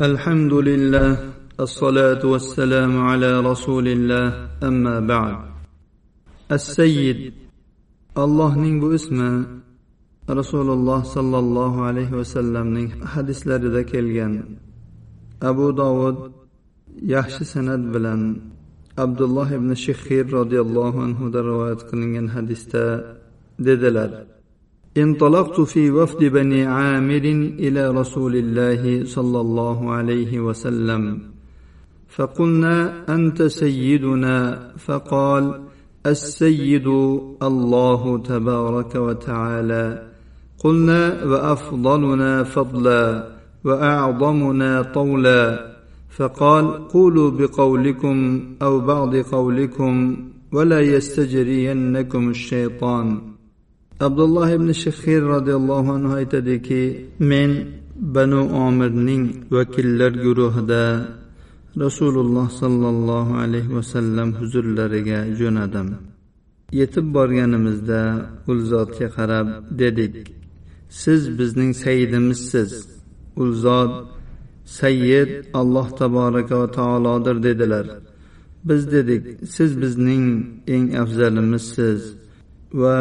الحمد لله الصلاة والسلام على رسول الله أما بعد السيد الله نينبو اسمه رسول الله صلى الله عليه وسلم حديث لرده كالجن أبو داود يحشي سند بلن عبد الله بن شخير رضي الله انطلقت في وفد بني عامر إلى رسول الله صلى الله عليه وسلم. فقلنا أنت سيدنا؟ فقال السيد الله تبارك وتعالى. قلنا وأفضلنا فضلا وأعظمنا طولا. فقال قولوا بقولكم أو بعض قولكم ولا يستجرينكم الشيطان. Abdulloh ibn shahir roziyallohu anhu aytadiki men banu omirning vakillar guruhida rasululloh sollallohu alayhi vasallam huzurlariga jo'nadim. Yetib borganimizda u zotga qarab dedik siz bizning sayidimizsiz u zot sayyid alloh taboraka va taolodir dedilar. Biz dedik siz bizning eng afzalimizsiz va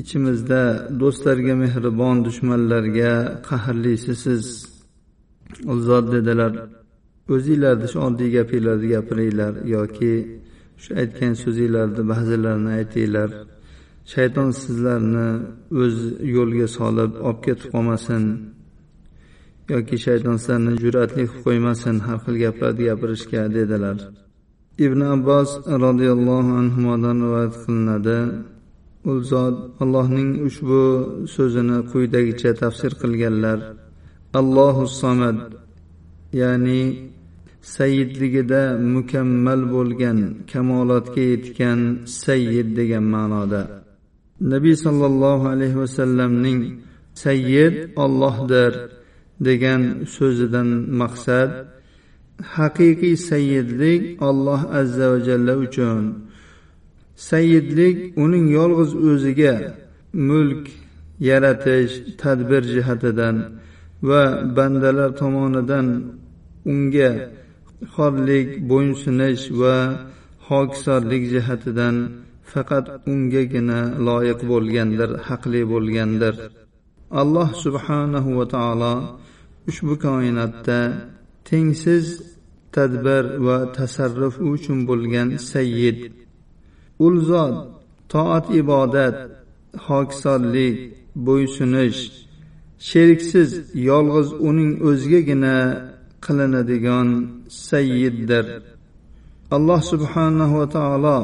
ichimizda do'stlarga mehribon dushmanlarga qahrlisiz siz u zot dedilar. O'zinglarni shu oddiy gapinglarni gapiringlar yoki shu aytgan so'zinglarni ba'zilarini aytinglar. Shayton sizlarni o'z yo'lga solib olib ketib qolmasin yoki shayton sizlarni jur'atli qilib qo'ymasin har xil gaplarni gapirishga dedilar. Ibn abbos roziyallohu anhudan rivoyat qilinadi. U zot allohning ushbu so'zini quyidagicha tafsir qilganlar. Allohu samad ya'ni sayyidligida mukammal bo'lgan kamolotga yetgan sayyid degan ma'noda. Nabiy sollallohu alayhi vasallamning sayyid ollohdir degan so'zidan maqsad haqiqiy sayyidlik olloh azza va jalla uchun sayyidlik uning yolg'iz o'ziga mulk yaratish tadbir jihatidan va bandalar tomonidan unga xorlik bo'ysunish va hokisorlik jihatidan faqat ungagina loyiq bo'lgandir haqli bo'lgandir. Alloh subhanahu va taolo ushbu koinotda tengsiz tadbir va tasarruf uchun bo'lgan sayyid ul zot toat ibodat hokisorlik bo'ysunish sheriksiz yolg'iz uning o'zigagina qilinadigan sayyiddir. Alloh subhanahu va taolo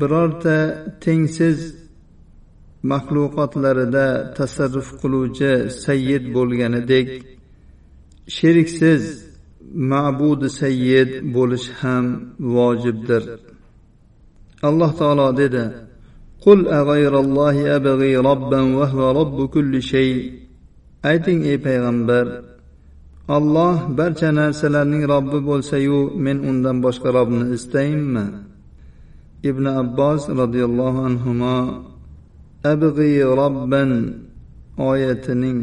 birorta tengsiz maxluqotlarida tasarruf qiluvchi sayyid bo'lganidek sheriksiz ma'budi sayyid bo'lish ham vojibdir. Alloh taolo dedi qul ag'ayrallohi abg'i robban va huva robbu kulli shay. Ayting ey payg'ambar olloh barcha narsalarning robbi bo'lsayu men undan boshqa robni istayinmi? Ibn abbos roziyallohu anhu abg'i robban oyatining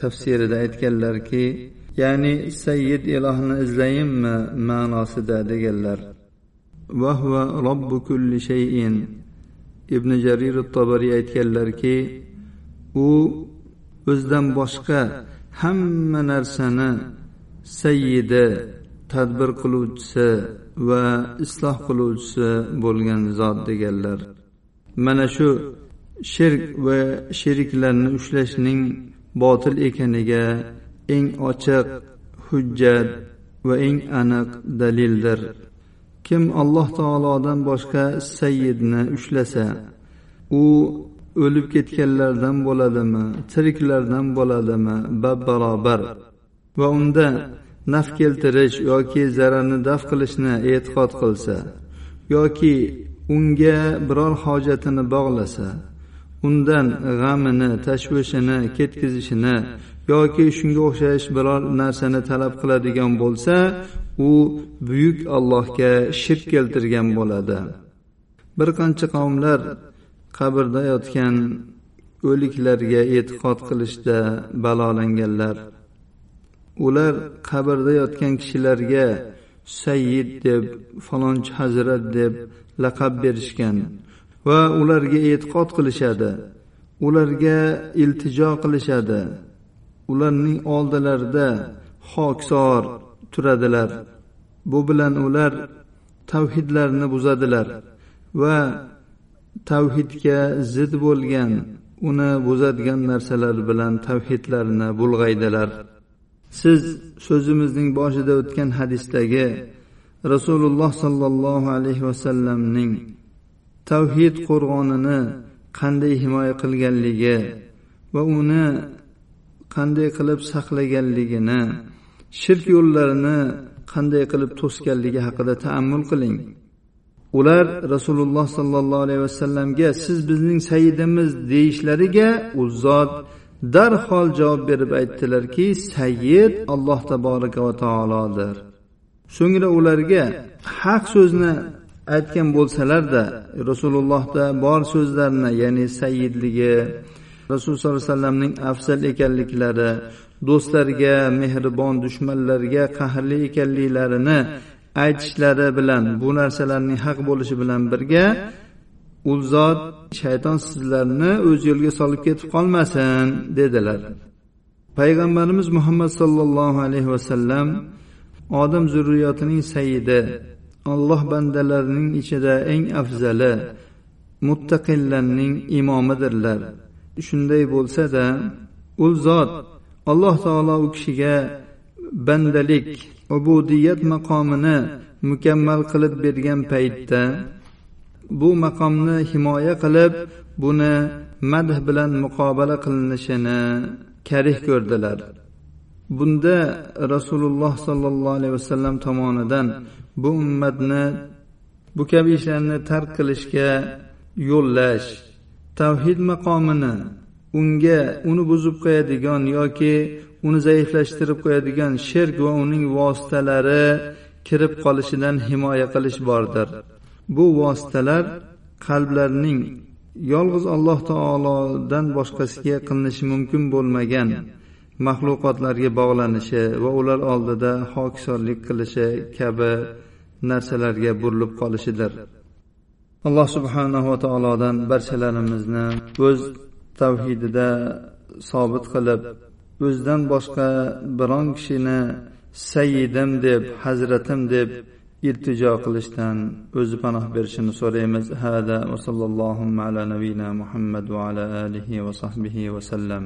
tafsirida aytganlarki ya'ni sayyid ilohni izlayinmi ma'nosida deganlar. vahva robbu kulli shayin. Ibn jarir tobariy aytganlarki u o'zidan boshqa hamma narsani sayyidi tadbir qiluvchisi va isloh qiluvchisi bo'lgan zot deganlar. Mana shu shirk va sheriklarni ushlashning botil ekaniga eng ochiq hujjat va eng aniq dalildir. Kim alloh taolodan boshqa sayyidni ushlasa u o'lib ketganlardan bo'ladimi tiriklardan bo'ladimi bab barobar. Va unda naf keltirish yoki zararni daf qilishni e'tiqod qilsa yoki unga biror hojatini bog'lasa undan g'amini tashvishini ketkazishini yoki shunga o'xshash biror narsani talab qiladigan bo'lsa u buyuk allohga shirk keltirgan bo'ladi. Bir qancha qavmlar qabrda yotgan o'liklarga e'tiqod qilishda balolanganlar. Ular qabrda yotgan kishilarga sayyid deb falonchi hazrat deb laqab berishgan va ularga e'tiqod qilishadi. Ularga iltijo qilishadi. Ularning oldilarida hoksor turadilar. Bu bilan ular tavhidlarni buzadilar va tavhidga zid bo'lgan uni buzadigan narsalar bilan tavhidlarni bulg'aydilar. Siz so'zimizning boshida o'tgan hadisdagi rasululloh sollallohu alayhi vasallamning tavhid qo'rg'onini qanday himoya qilganligi va uni qanday qilib saqlaganligini shirk yo'llarini qanday qilib to'sganligi haqida taammul qiling. Ular rasululloh sollallohu alayhi vasallamga siz bizning sayyidimiz deyishlariga u zot darhol javob berib aytdilarki sayyid alloh taboraka va taolodir. So'ngra ularga haq so'zni aytgan bo'lsalarda rasulullohda bor so'zlarni ya'ni sayyidligi rasululloh sollallohu alayhi vasallamning afzal ekanliklari do'stlarga mehribon dushmanlarga qahrli ekanliklarini aytishlari bilan bu narsalarning haq bo'lishi bilan birga u zot shayton sizlarni o'z yo'liga solib ketib qolmasin dedilar. Payg'ambarimiz muhammad sollallohu alayhi vasallam odam zurriyotining sayyidi alloh bandalarining ichida eng afzali muttaqillarning imomidirlar. Shunday bo'lsa-da u zot alloh taolo u kishiga bandalik ubudiyat maqomini mukammal qilib bergan paytda bu maqomni himoya qilib buni madh bilan muqobala qilinishini karih ko'rdilar. Bunda rasululloh sollallohu alayhi vasallam tomonidan bu ummatni bu kabi ishlarni tark qilishga yo'llash tavhid maqomini unga uni buzib qo'yadigan yoki uni zaiflashtirib qo'yadigan shirk va uning vositalari kirib qolishidan himoya qilish bordir. Bu vositalar qalblarning yolg'iz alloh taolodan boshqasiga qilinishi mumkin bo'lmagan maxluqotlarga bog'lanishi va ular oldida hokisorlik qilishi kabi narsalarga burilib qolishidir. Alloh subhanava taolodan barchalarimizni o'z tavhidida sobit qilib o'zidan boshqa biron kishini sayyidim deb hazratim deb iltijo qilishdan o'zi panoh berishini so'raymiz. Hada va sallallohu ala nabiyina muhammad va ala alihi va sahbihi vasallam